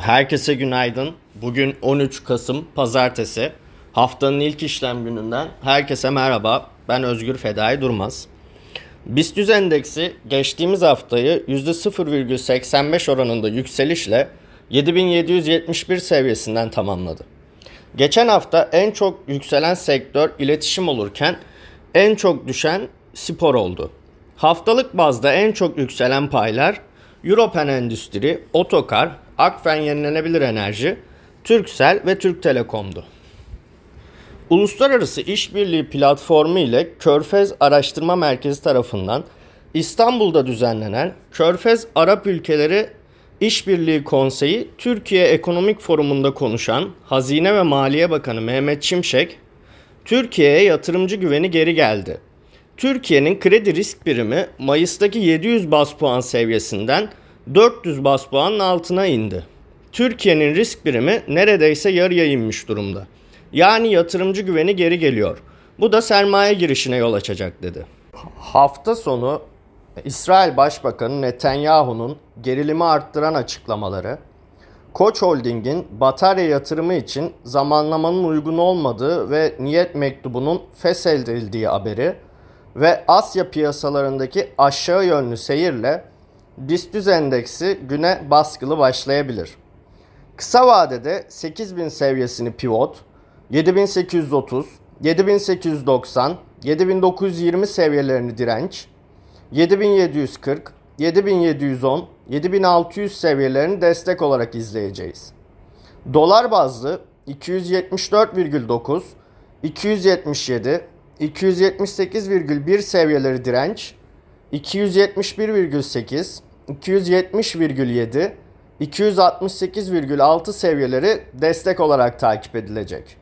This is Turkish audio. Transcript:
Herkese günaydın. Bugün 13 Kasım Pazartesi. Haftanın ilk işlem gününden herkese merhaba. Ben Özgür Fedai Durmaz. BIST endeksi geçtiğimiz haftayı %0,85 oranında yükselişle 7771 seviyesinden tamamladı. Geçen hafta en çok yükselen sektör iletişim olurken en çok düşen spor oldu. Haftalık bazda en çok yükselen paylar Europen Endüstri, Otokar, Akfen Yenilenebilir Enerji, Türksel ve Türk Telekom'du. Uluslararası İşbirliği Platformu ile Körfez Araştırma Merkezi tarafından İstanbul'da düzenlenen Körfez Arap Ülkeleri İşbirliği Konseyi Türkiye Ekonomik Forumu'nda konuşan Hazine ve Maliye Bakanı Mehmet Çimşek, Türkiye'ye yatırımcı güveni geri geldi. Türkiye'nin kredi risk birimi Mayıs'taki 700 bas puan seviyesinden 400 bas puanın altına indi. Türkiye'nin risk birimi neredeyse yarıya inmiş durumda. Yani yatırımcı güveni geri geliyor. Bu da sermaye girişine yol açacak dedi. Hafta sonu İsrail Başbakanı Netanyahu'nun gerilimi arttıran açıklamaları, Koç Holding'in batarya yatırımı için zamanlamanın uygun olmadığı ve niyet mektubunun feshedildiği haberi ve Asya piyasalarındaki aşağı yönlü seyirle BIST endeksi güne baskılı başlayabilir. Kısa vadede 8000 seviyesini pivot, 7830, 7890, 7920 seviyelerini direnç, 7740, 7710, 7600 seviyelerini destek olarak izleyeceğiz. Dolar bazlı 274,9, 277, 278,1 seviyeleri direnç, 271,8, 270,7, 268,6 seviyeleri destek olarak takip edilecek.